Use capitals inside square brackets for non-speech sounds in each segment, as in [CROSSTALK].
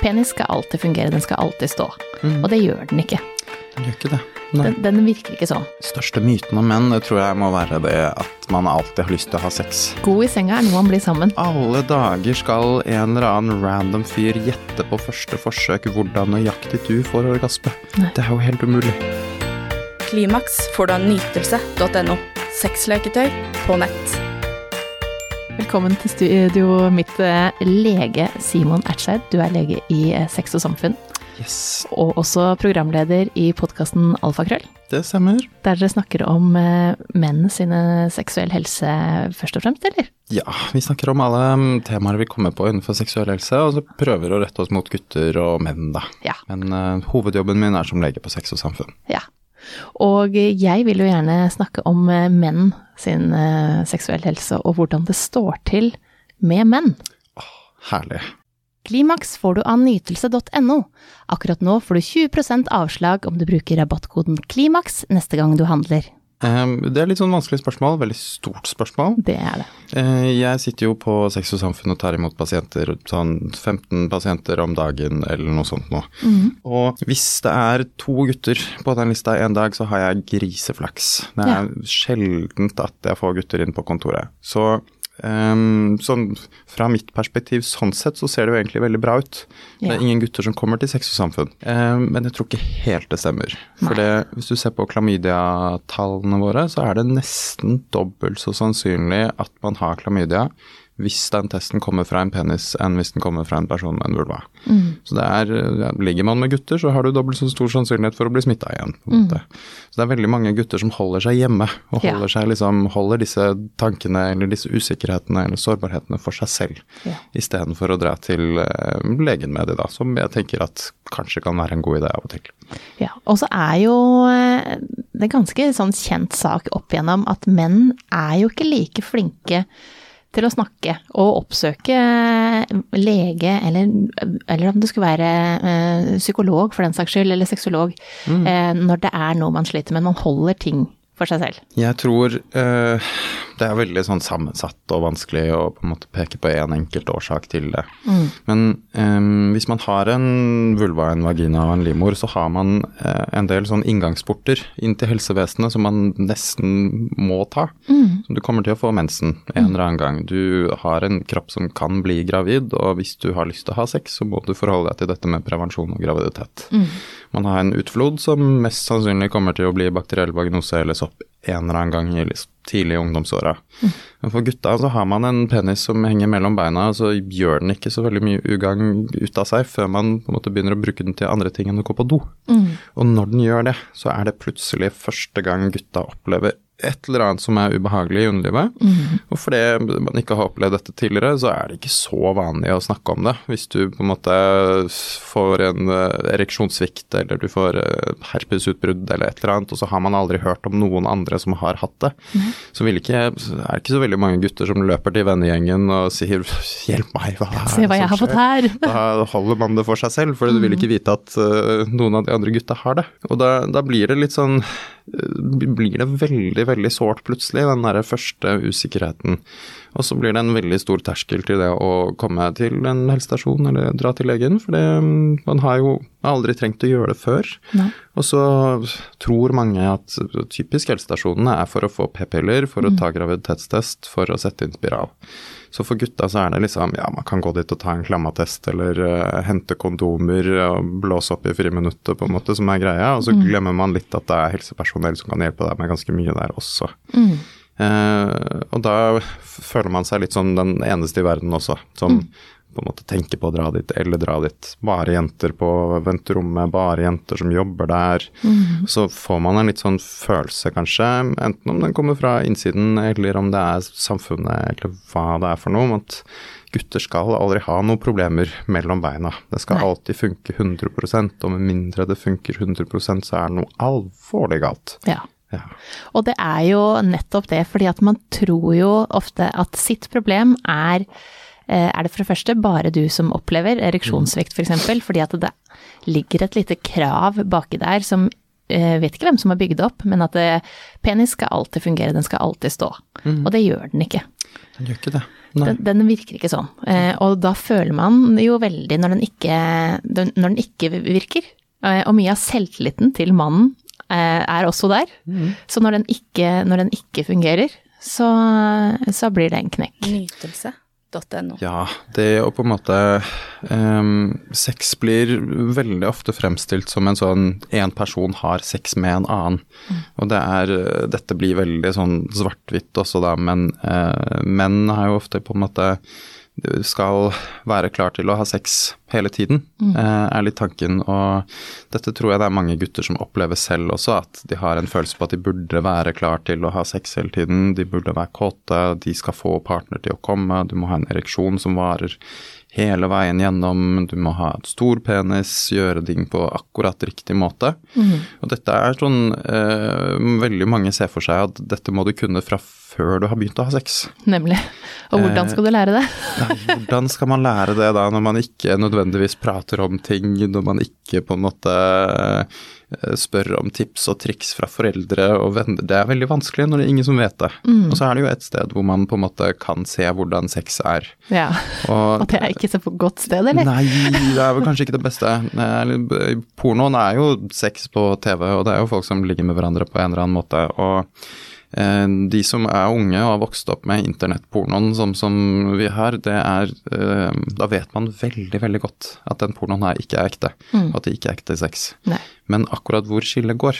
Penis skal alltid fungere, den skal alltid stå. Og det gjør den ikke. Den gjør ikke det. Den, den virker ikke sånn. Største myten om menn det tror jeg må være det at man alltid har lyst til å ha sex. God i senga er noe man blir sammen. Alle dager skal en eller annen random fyr gjette på første forsøk hvordan nøyaktig du får orgasme. Nei. Det er jo helt umulig. Klimaks får du av nytelse.no. Sexleketøy på nett. Velkommen til studio mitt, eh, lege Simon Ertseid. Du er lege i eh, Sex og Samfunn, Yes, og også programleder i podkasten Alfakrøll. det stemmer. Der dere snakker om eh, menn sine seksuell helse først og fremst, eller? Ja, vi snakker om alle mm, temaer vi kommer på innenfor seksuell helse, og så prøver å rette oss mot gutter og menn, da. Ja. Men uh, hovedjobben min er som lege på Sex og Samfunn. Ja. Og jeg vil jo gjerne snakke om eh, menn sin seksuelle helse, og hvordan det står til med menn. Herlig. Klimaks får du av nytelse.no. Akkurat nå får du 20% avslag om du bruker rabattkoden KLIMAKS neste gang du handler. Eh, Det er litt sånn vanskelig spørsmål, veldig stort spørsmål. Det er det. Eh, Jeg sitter jo på Sex og Samfunn og tar imot pasienter, sånn 15 pasienter om dagen eller noe sånt nå. Og hvis det er to gutter på den lista en dag, så har jeg griseflaks. Det er sjeldent at jeg får gutter inn på kontoret. Så ehm, sånn, fra mitt perspektiv sånn sett så ser det jo egentlig veldig bra ut. Det er ingen gutter som kommer til Sex og Samfunn. Um, men jeg tror ikke helt det stemmer. For det, hvis du ser på klamydia-tallene våre, så er det nesten dobbelt så sannsynlig at man har klamydia hvis den testen kommer fra en penis enn hvis den kommer fra en person med en vulva. Så det er, ja, Ligger man med gutter, så har du dobbelt så stor sannsynlighet for å bli smitta igjen. måte. Så det er veldig mange gutter som holder seg hjemme, og Ja. holder, seg liksom, holder disse tankene eller disse usikkerhetene eller sårbarhetene for seg selv, Ja. istedenfor å dra til eh, legen med det, da, som jeg tenker at kanskje kan være en god idé av og til. Ja, og så er jo eh, det er ganske sånn kjent sak opp igjennom at menn er jo ikke like flinke til å snakke og oppsøke lege, eller, eller om det skulle være eh, psykolog for den saks skyld, eller sexolog, mm. når det er noe man sliter med. Man holder ting for seg selv. Jeg tror eh, det er veldig sånn sammensatt og vanskelig å på en måte peke på én en enkelt årsak til det. Men eh, hvis man har en vulva, en vagina og en livmor, så har man eh, en del sånn inngangsporter inn til helsevesenet som man nesten må ta. Så du kommer til å få mensen en eller annen gang. Du har en kropp som kan bli gravid, og hvis du har lyst til å ha sex, så må du forholde deg til dette med prevensjon og graviditet. Man har en utflod som mest sannsynlig kommer til å bli bakteriell vagnose eller sopp en eller annen gang i liksom tidlig ungdomsåra. Men for gutta så har man en penis som henger mellom beina, og så gjør den ikke så veldig mye ugagn ut av seg før man på en måte begynner å bruke den til andre ting enn å gå på do. Og når den gjør det, så er det plutselig første gang gutta opplever et eller annet som er ubehagelig i underlivet. Og fordi man ikke har opplevd dette tidligere, så er det ikke så vanlig å snakke om det. Hvis du på en måte får en eh, ereksjonssvikt, eller du får eh, herpesutbrudd eller et eller annet, og så har man aldri hørt om noen andre som har hatt det, så ikke, er det ikke så veldig mange gutter som løper til vennegjengen og sier [LAUGHS] 'hjelp meg, hva er det Se hva jeg har fått her! Da holder man det for seg selv, for du vil ikke vite at eh, noen av de andre gutta har det. Og da, da blir det litt sånn Blir det veldig, veldig sårt plutselig, den derre første usikkerheten. Og så blir det en veldig stor terskel til det å komme til en helsestasjon eller dra til legen, for det, mm, man har jo aldri trengt å gjøre det før. Nei. Og så tror mange at typisk helsestasjonene er for å få p-piller, for å ta graviditetstest, for å sette inn spiral. Så for gutta så er det liksom, ja, man kan gå dit og ta en klammatest, eller uh, hente kondomer og blåse opp i friminuttet, på en måte, som er greia. Og så glemmer man litt at det er helsepersonell som kan hjelpe deg med ganske mye der også. Eh, og da føler man seg litt som den eneste i verden også, som på en måte tenker på å dra dit, eller dra dit. Bare jenter på venterommet, bare jenter som jobber der. Så får man en litt sånn følelse, kanskje, enten om den kommer fra innsiden, eller om det er samfunnet, eller hva det er for noe, om at gutter skal aldri ha noen problemer mellom beina. Det skal Nei. alltid funke 100% og med mindre det funker 100% så er det noe alvorlig galt. Ja. Ja. Og det er jo nettopp det, fordi at man tror jo ofte at sitt problem er eh, er det for det første bare du som opplever ereksjonssvikt f.eks., for eksempel, fordi at det ligger et lite krav baki der som eh, vet ikke hvem som har bygd det opp, men at det, penis skal alltid fungere, den skal alltid stå. Og det gjør den ikke. Den gjør ikke det. Den, den virker ikke sånn. Eh, og da føler man jo veldig når den ikke, når den ikke virker. Eh, og mye av selvtilliten til mannen eh, er også der. Så når den ikke, når den ikke fungerer, så, så blir det en knekk. Nytelse.no. Ja, det å på en måte um, Sex blir veldig ofte fremstilt som en sånn en person har sex med en annen. Og det er Dette blir veldig sånn svart-hvitt også, da, men uh, menn har jo ofte på en måte skal være klar til å ha sex hele tiden, mm. er litt tanken. Og dette tror jeg det er mange gutter som opplever selv også, at de har en følelse på at de burde være klar til å ha sex hele tiden. De burde være kåte, de skal få partner til å komme, du må ha en ereksjon som varer hele veien gjennom, du må ha et stor penis, gjøre ting på akkurat riktig måte. Og dette er sånn eh, Veldig mange ser for seg at dette må du kunne fra før du har begynt å ha sex. Nemlig. Og hvordan skal du lære det? [LAUGHS] Nei, hvordan skal man lære det da, når man ikke nødvendigvis prater om ting, når man ikke på en måte eh, spør om tips og triks fra foreldre og venner. Det er veldig vanskelig når det er ingen som vet det. Og så er det jo et sted hvor man på en måte kan se hvordan sex er. Ja. Og, [LAUGHS] Og det er ikke så godt sted, eller? Nei, det er vel kanskje ikke det beste. Eh, Pornoen er jo sex på TV, og det er jo folk som ligger med hverandre på en eller annen måte. og eh, de som er unge og har vokst opp med internettpornoen som, som vi har, det er eh, Da vet man veldig, veldig godt at den pornoen her ikke er ekte, Mm. at det ikke er ekte sex. Nei. Men akkurat hvor skillet går,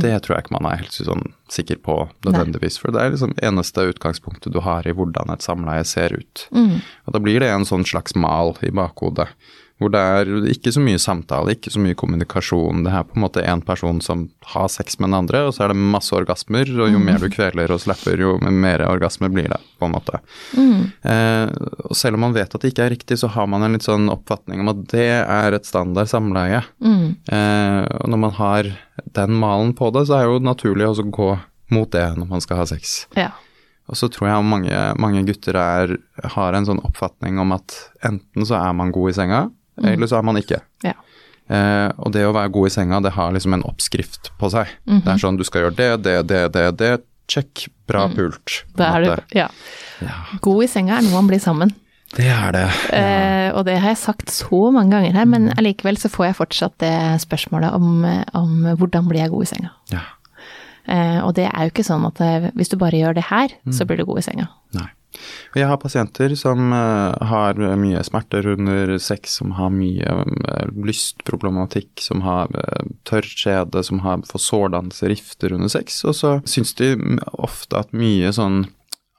det tror jeg ikke man er helt sånn sikker på nødvendigvis. For det er liksom eneste utgangspunktet du har i hvordan et samleie ser ut. Og da blir det en sånn slags mal i bakhodet. Hvor det er ikke så mye samtale, ikke så mye kommunikasjon. Det er på en måte én person som har sex med den andre, og så er det masse orgasmer. Og jo mer du kveler og slapper, jo mer orgasmer blir det, på en måte. Eh, og selv om man vet at det ikke er riktig, så har man en litt sånn oppfatning om at det er et standard samleie. Eh, og når man har den malen på det, så er det jo naturlig å gå mot det når man skal ha sex. Ja. Og så tror jeg mange, mange gutter er, har en sånn oppfatning om at enten så er man god i senga, eller så er man ikke. ja. Eh, og det å være god i senga, det har liksom en oppskrift på seg. Mhm. Det er sånn du skal gjøre det, det, det, det, det. Check. Bra pult. Mm. Da er du, ja. Ja, God i senga er noe man blir sammen. det er det. Eh, og det har jeg sagt så mange ganger her, men allikevel så får jeg fortsatt det spørsmålet om, om hvordan blir jeg god i senga. Ja. Eh, og det er jo ikke sånn at eh, hvis du bare gjør det her, så blir du god i senga. Nei. Jeg har pasienter som eh, har mye smerter under sex, som har mye eh, lystproblematikk, som har uh, tørr skjede, som har får sårdannelse, rifter under sex, og så syns de ofte at mye sånn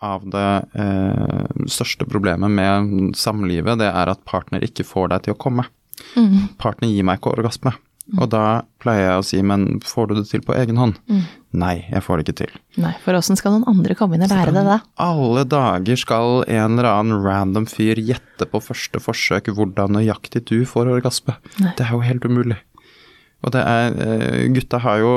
av det eh, største problemet med samlivet, det er at partner ikke får deg til å komme. Partner gir meg ikke orgasme. Og da pleier jeg å si, men får du det til på egen hånd? Nei, jeg får det ikke til. Nei, for åssen skal noen andre komme inn og lære det da? Alle dager skal en eller annen random fyr gjette på første forsøk hvordan nøyaktig du får orgasme. Nei. Det er jo helt umulig. Og det er eh, Gutta har jo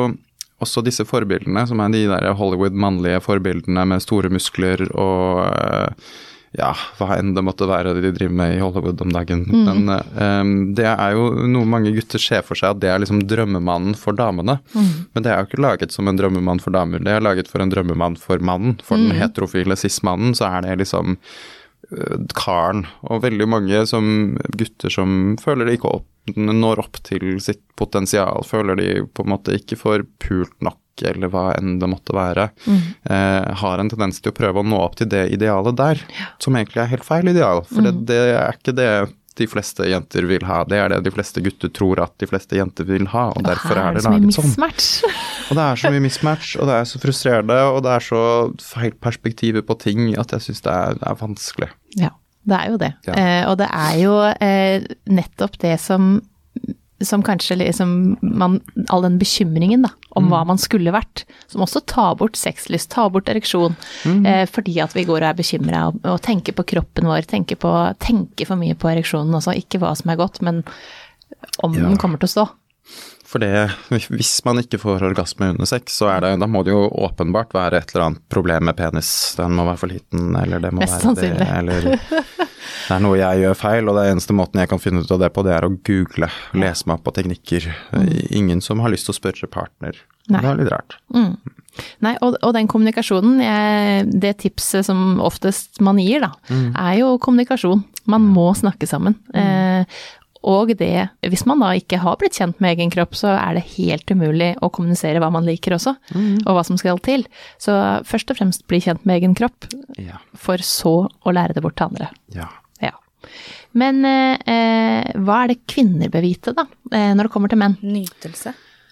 også disse forbildene, som er de der Hollywood mannlige forbildene med store muskler og eh, ja, hva enn det måtte være de driver med i Hollywood om dagen. Men um, det er jo noe mange gutter ser for seg at det er liksom drømmemannen for damene. Men det er jo ikke laget som en drømmemann for damer, det er laget for en drømmemann for mannen. For den heterofile cis-mannen så er det liksom uh, karen. Og veldig mange som gutter som føler de ikke opp, når opp til sitt potensial, føler de på en måte ikke får pult nok, eller hva enn det måtte være, eh, har en tendens til å prøve å nå opp til det idealet der, som egentlig er helt feil ideal. For det, det er ikke det de fleste jenter vil ha, det er det de fleste gutter tror at de fleste jenter vil ha, og derfor Her er det så mye laget sånn. mismatch. [LAUGHS] Og det er så mye mismatch, og det er så frustrerende, og det er så feil perspektiver på ting at jeg syns det er, er vanskelig. Ja, det er jo det. Ja. Eh, og det er jo eh, nettopp det som, som kanskje liksom man, All den bekymringen da, om Mm. hva man skulle vært, som også tar bort sexlyst, tar bort ereksjon, Mm. eh, fordi at vi går og er bekymra og, og tenker på kroppen vår, tenker, på, tenker for mye på ereksjonen også. Ikke hva som er godt, men om Ja. den kommer til å stå. For det, hvis man ikke får orgasme under sex, så er det, da må det jo åpenbart være et eller annet problem med penis. Den må være for liten, eller det må Mest være sannsynlig. det, eller det er noe jeg gjør feil, og det eneste måten jeg kan finne ut av det på, det er å google, lese meg opp på teknikker. Ingen som har lyst til å spørre partner. Nei. Det er litt rart. Nei, og, og den kommunikasjonen, jeg, det tipset som oftest man gir, da, er jo kommunikasjon. Man må snakke sammen. Eh, og det, hvis man da ikke har blitt kjent med egen kropp, så er det helt umulig å kommunisere hva man liker også, og hva som skal til. Så først og fremst bli kjent med egen kropp, Ja. for så å lære det bort til andre. ja. Ja. Men eh, eh, hva er det kvinner bør vite, da, eh, når det kommer til menn?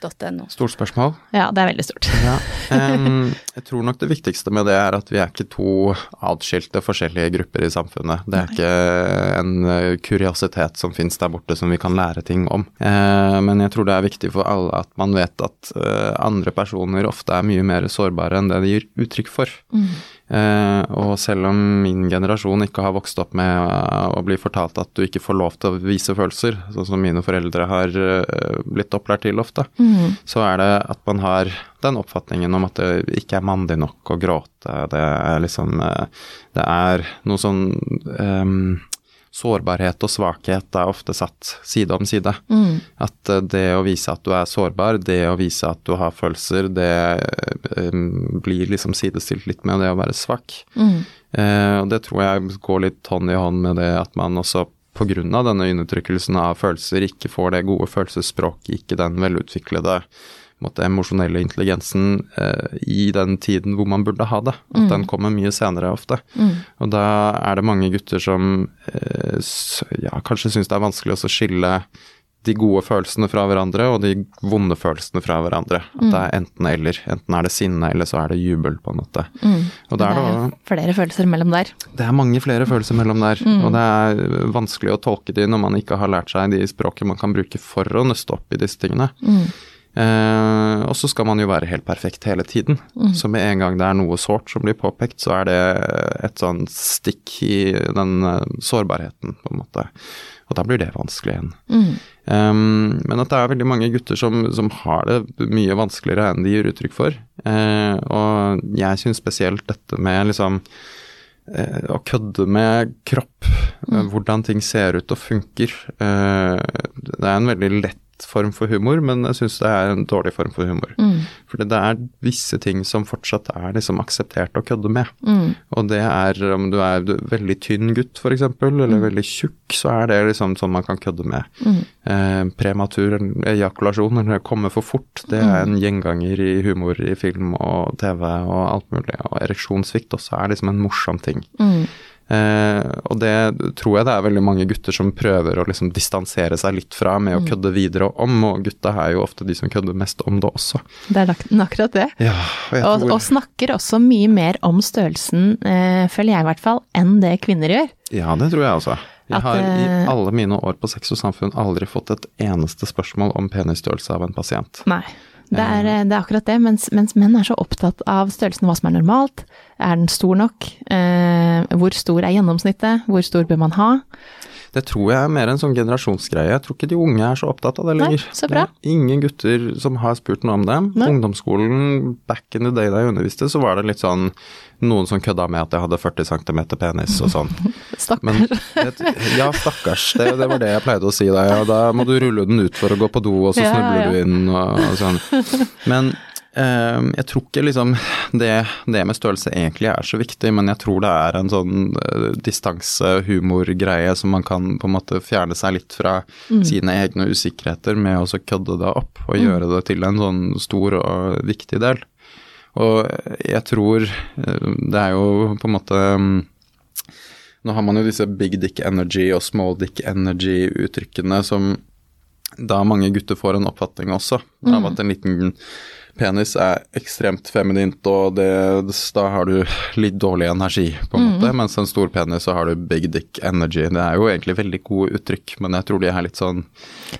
Nytelse.no. Stort spørsmål. Ja, det er veldig stort. Ja. [LAUGHS] um, jeg tror nok det viktigste med det er at vi er ikke to atskilte forskjellige grupper i samfunnet. Det er ikke en eh, kuriositet som finnes der borte som vi kan lære ting om. Uh, men jeg tror det er viktig for alle at man vet at uh, andre personer ofte er mye mer sårbare enn det de gir uttrykk for. Eh, og selv om min generasjon ikke har vokst opp med eh, å bli fortalt at du ikke får lov til å vise følelser, sånn som mine foreldre har eh, blitt opplært til ofte, så er det at man har den oppfatningen om at det ikke er mandig nok å gråte. Det er liksom eh, Det er noe sånn em, Sårbarhet og svakhet er ofte satt side om side. At eh, det å vise at du er sårbar, det å vise at du har følelser, det blir liksom sidestilt litt med det å være svak. Eh, og det tror jeg går litt hånd i hånd med det at man også pga. denne undertrykkelsen av følelser ikke får det gode følelsesspråket, ikke den velutviklede måte, emosjonelle intelligensen eh, i den tiden hvor man burde ha det. At den kommer mye senere ofte. Og da er det mange gutter som eh, ja, kanskje syns det er vanskelig å skille de gode følelsene fra hverandre og de vonde følelsene fra hverandre. At det er enten eller. Enten er det sinne, eller så er det jubel, på en måte. Og det er det også flere følelser mellom der. det er mange flere følelser mellom der, og det er vanskelig å tolke de når man ikke har lært seg de språket man kan bruke for å nøste opp i disse tingene. Eh, og så skal man jo være helt perfekt hele tiden. Så med en gang det er noe sårt som blir påpekt, så er det et sånn stikk i den eh, sårbarheten, på en måte. Og da blir det vanskelig igjen. Um, men at det er veldig mange gutter som, som har det mye vanskeligere enn de gir uttrykk for. Eh, og jeg syns spesielt dette med liksom eh, å kødde med kropp, eh, hvordan ting ser ut og funker. Det er en veldig lett form for humor, men jeg syns det er en dårlig form for humor. Fordi det er visse ting som fortsatt er liksom akseptert å kødde med. Og det er om du er veldig tynn gutt f.eks., eller veldig tjukk, så er det liksom sånn man kan kødde med. Eh, prematur ejakulasjon, eller komme for fort, det er en gjenganger i humor i film og TV og alt mulig. Og ereksjonssvikt også er liksom en morsom ting. Eh, og det tror jeg det er veldig mange gutter som prøver å liksom distansere seg litt fra med å kødde videre om, og gutta er jo ofte de som kødder mest om det også. Det er akkurat det. Ja, og Og, og snakker også mye mer om størrelsen, eh, føler jeg i hvert fall, enn det kvinner gjør. Ja, det tror jeg også. Jeg har i eh, alle mine år på Sex og samfunn aldri fått et eneste spørsmål om penisstørrelse av en pasient. Nei. Det er, eh, det er akkurat det, mens, mens menn er så opptatt av størrelsen, hva som er normalt. Er den stor nok? Eh, hvor stor er gjennomsnittet? Hvor stor bør man ha? Det tror jeg er mer en sånn generasjonsgreie. Jeg tror ikke de unge er så opptatt av det Nei, så bra. Ingen gutter som har spurt noe om det. Nei. Ungdomsskolen, back in the day da jeg underviste, så var det litt sånn noen som kødda med at jeg hadde 40 cm penis og sånn. [LAUGHS] Men Stakkars. det, ja, stakkars. Det, det var det jeg pleide å si da. Ja, da må du rulle den ut for å gå på do, og så snubler ja. du inn og, og sånn. [LAUGHS] Men jeg tror ikke liksom det, det med størrelse egentlig er så viktig, men jeg tror det er en sånn distanse-humor-greie som man kan på en måte fjerne seg litt fra sine egne usikkerheter med å kødde det opp og gjøre det til en sånn stor og viktig del. Og jeg tror eh, det er jo på en måte mm, Nå har man jo disse big dick energy og small dick energy-uttrykkene som da mange gutter får en oppfatning også av at en liten penis er ekstremt feminint, og det, da har du litt dårlig energi, på en måte. Mens en stor penis, så har du big dick energy. Det er jo egentlig veldig gode uttrykk, men jeg tror de er litt sånn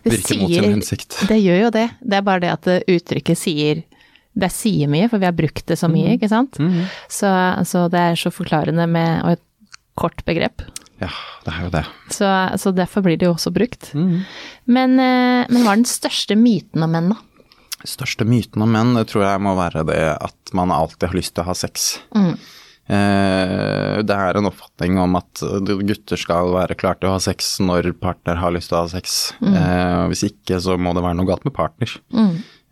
virker mot sin hensikt. Det gjør jo det. Det er bare det at eh, uttrykket sier Det sier mye, for vi har brukt det så mye, ikke sant? Så, så det er så forklarende med og et kort begrep. Ja, det er jo det. Så, så derfor blir det jo også brukt. Men, eh, men hva er den største myten om menn, da? Største myten om menn, det tror jeg må være det at man alltid har lyst til å ha sex. Eh, det er en oppfatning om at gutter skal være klar til å ha sex når partner har lyst til å ha sex. Eh, hvis ikke, så må det være noe galt med partner.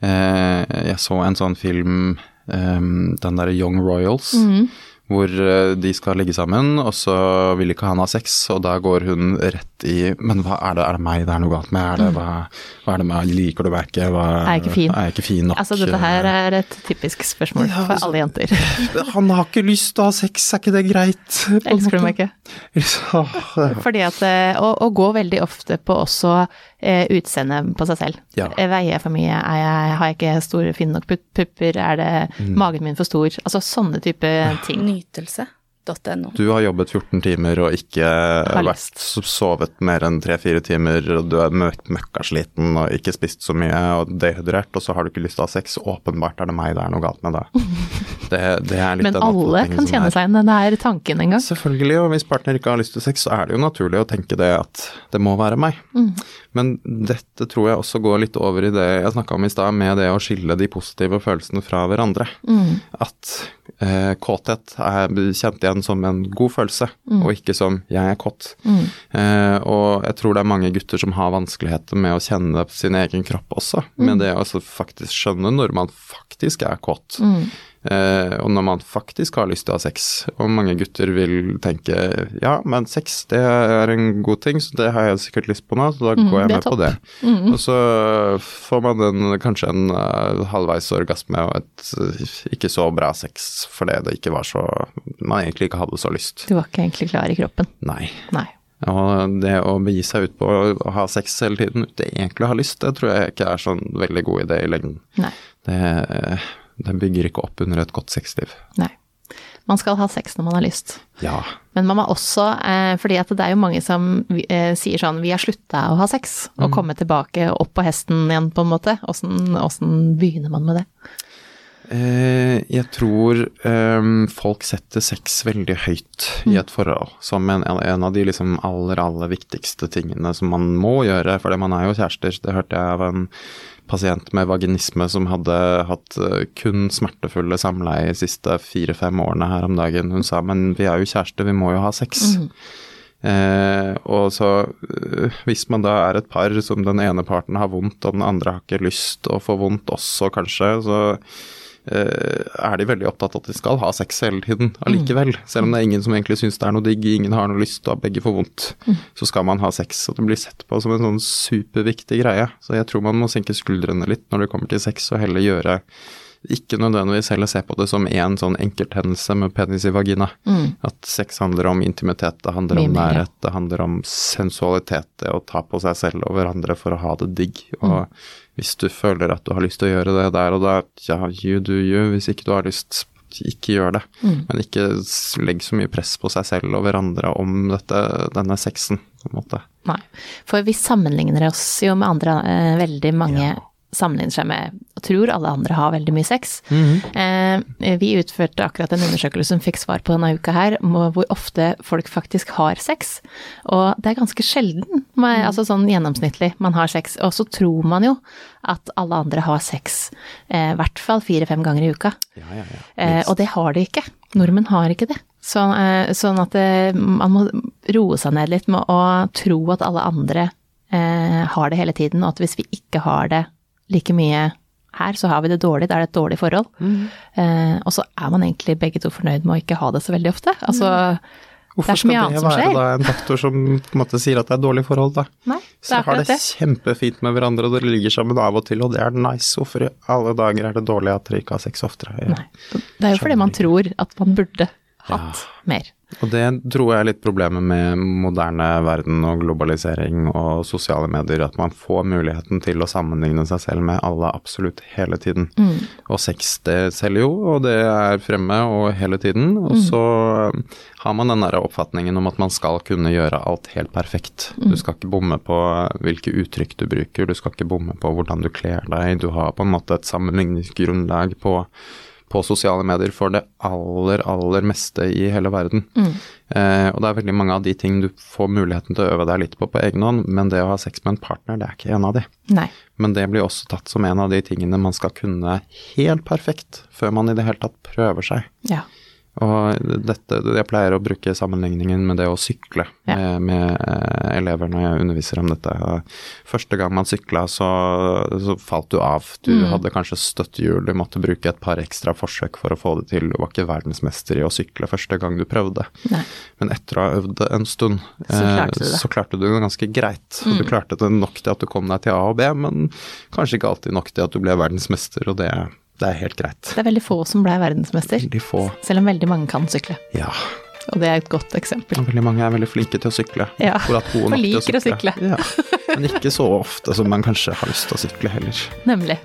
Eh, jeg så en sånn film, den derre Young Royals, hvor eh, de skal ligge sammen, og så vil ikke han ha sex, og da går hun rett i Men hva er det, er det meg det er noe galt med? Er det, hva, hva er det med Liker du meg ikke? Hva, Er jeg ikke fin? Er jeg ikke fin nok? Altså, dette her er et typisk spørsmål Ja, for altså- alle jenter. [LAUGHS] Han har ikke lyst til å ha sex, er ikke det greit? Elsker du meg ikke? Fordi at eh, å, å gå veldig ofte på også eh, utseendet på seg selv. Ja. Eh, Veier jeg for mye? Er jeg, har jeg ikke store, fine nok pupper? Er det Mm. magen min for stor? Altså sånne type ting. Nytelse.no. Du har jobbet 14 timer og ikke vært sovet mer enn 3-4 timer, og du er møk møkkasliten og ikke spist så mye og dehydrert, og så har du ikke lyst til å ha sex. Åpenbart er det meg det er noe galt med [LAUGHS] det. Det, det Men alle kan kjenne seg igjen. denne er tanken en gang. Selvfølgelig, og hvis partner ikke har lyst til sex, så er det jo naturlig å tenke det at det må være meg. Mm. Men dette tror jeg også går litt over i det jeg snakka om i stad, med det å skille de positive følelsene fra hverandre. Mm. At eh, kåthet er kjent igjen som en god følelse, Mm. og ikke som 'jeg er kåt'. Eh, og jeg tror det er mange gutter som har vanskeligheter med å kjenne sin egen kropp også, Mm. med det å altså faktisk skjønne når man faktisk er kåt. Mm. Eh, og når man faktisk har lyst til å ha sex, og mange gutter vil tenke ja, men sex det er en god ting, så det har jeg sikkert lyst på nå, så da Mm, går jeg med topp. på det. det. Og så får man en, kanskje en uh, halvveis orgasme og et uh, ikke så bra sex fordi det ikke var så Man egentlig ikke hadde så lyst. Du var ikke egentlig klar i kroppen. Nei. Nei. Og det å begi seg ut på å ha sex hele tiden uten egentlig å ha lyst, det tror jeg ikke er sånn veldig god idé i lengden. Nei. Det, det bygger ikke opp under et godt sexliv. Nei. Man skal ha sex når man har lyst. Ja. Men man må også, eh, fordi at det er jo mange som eh, sier sånn vi har slutta å ha sex, og Mm. komme tilbake opp på hesten igjen, på en måte. Åssen åssen begynner man med det? Eh, jeg tror ehm, folk setter sex veldig høyt i et forhold, som en, en av de liksom aller, aller viktigste tingene som man må gjøre, For man er jo kjærester. Det hørte jeg av en pasient med vaginisme som hadde hatt eh, kun smertefulle samleie de siste fire-fem årene her om dagen. Hun sa men vi er jo kjærester, vi må jo ha sex. Eh, og så eh, hvis man da er et par som den ene parten har vondt, og den andre har ikke lyst å få vondt også, kanskje, så er de veldig opptatt av at de skal ha sex hele tiden allikevel. Selv om det er ingen som egentlig syns det er noe digg, ingen har noe lyst, og begge får vondt, så skal man ha sex. Og det blir sett på som en sånn superviktig greie. Så jeg tror man må senke skuldrene litt når det kommer til sex, og heller gjøre ikke nødvendigvis heller se på det som én sånn enkelthendelse med penis i vagina. At sex handler om intimitet, det handler om nærhet, det handler om sensualitet, det å ta på seg selv og hverandre for å ha det digg. Og hvis du føler at du har lyst til å gjøre det der og da, ja, you do you. Hvis ikke du har lyst, ikke gjør det. Men ikke legg så mye press på seg selv og hverandre om dette, denne sexen, på en måte. Nei. For vi sammenligner oss jo med andre, eh, veldig mange Ja. Sammenligner seg med og tror alle andre har veldig mye sex. eh, vi utførte akkurat en undersøkelse som fikk svar på denne uka her, hvor ofte folk faktisk har sex. Og det er ganske sjelden, med, altså sånn gjennomsnittlig, man har sex. Og så tror man jo at alle andre har sex eh, i hvert fall fire-fem ganger i uka. Ja, ja, ja. Eh, og det har de ikke. Nordmenn har ikke det. Så, eh, sånn at eh, man må roe seg ned litt med å tro at alle andre eh, har det hele tiden, og at hvis vi ikke har det like mye her, så har vi det dårlig, da er det et dårlig forhold. Eh, og så er man egentlig begge to fornøyd med å ikke ha det så veldig ofte. Altså, det Hvorfor er så mye skal det være da en faktor som på en måte sier at det er dårlig forhold, da? Nei, det Så har det det. kjempefint med hverandre, og dere ligger sammen av og til, og det er nice. Hvorfor i alle dager er det dårlig at dere ikke har sex oftere? Nei. Det er jo fordi man tror at man burde hatt mer. Og det tror jeg er litt problemet med moderne verden og globalisering og sosiale medier, at man får muligheten til å sammenligne seg selv med alle absolutt hele tiden. Og sex, det selger jo, og det er fremme og hele tiden. Og så har man den der oppfatningen om at man skal kunne gjøre alt helt perfekt. Du skal ikke bomme på hvilke uttrykk du bruker, du skal ikke bomme på hvordan du kler deg. Du har på en måte et sammenligningsgrunnlag på på sosiale medier for det aller, aller meste i hele verden. Mm. Eh, og det er veldig mange av de ting du får muligheten til å øve deg litt på på egen hånd, men det å ha sex med en partner, det er ikke en av de. Nei. Men det blir også tatt som en av de tingene man skal kunne helt perfekt før man i det hele tatt prøver seg. Ja. Og dette, jeg pleier å bruke sammenligningen med det å sykle Ja. med, med eh, elever når jeg underviser om dette. Første gang man sykla, så, så falt du av. Du Mm. hadde kanskje støttehjul, du måtte bruke et par ekstra forsøk for å få det til. Du var ikke verdensmester i å sykle første gang du prøvde. Nei. Men etter å ha øvd det en stund, Så klarte du eh, det. Klarte du det ganske greit. Mm. du klarte det nok til at du kom deg til A og B, men kanskje ikke alltid nok til at du ble verdensmester, og det, det er helt greit. Det er veldig få som ble verdensmester, Veldig få. selv om veldig mange kan sykle. Ja. Og det er et godt eksempel. Og Veldig mange er veldig flinke til å sykle. Ja, og liker å liker å sykle. Ja. Men ikke så ofte som man kanskje har lyst til å sykle heller. Nemlig.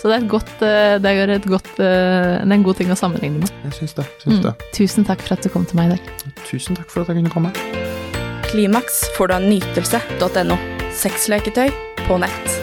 Så det er, et godt, eh, det er, et godt, eh, det er en god ting å sammenligne med. Jeg syns det. Syns Mm. det. Tusen takk for at du kom til meg i dag. Tusen takk for at jeg kunne komme. Klimaks får du av nytelse.no. Sexleketøy på nett.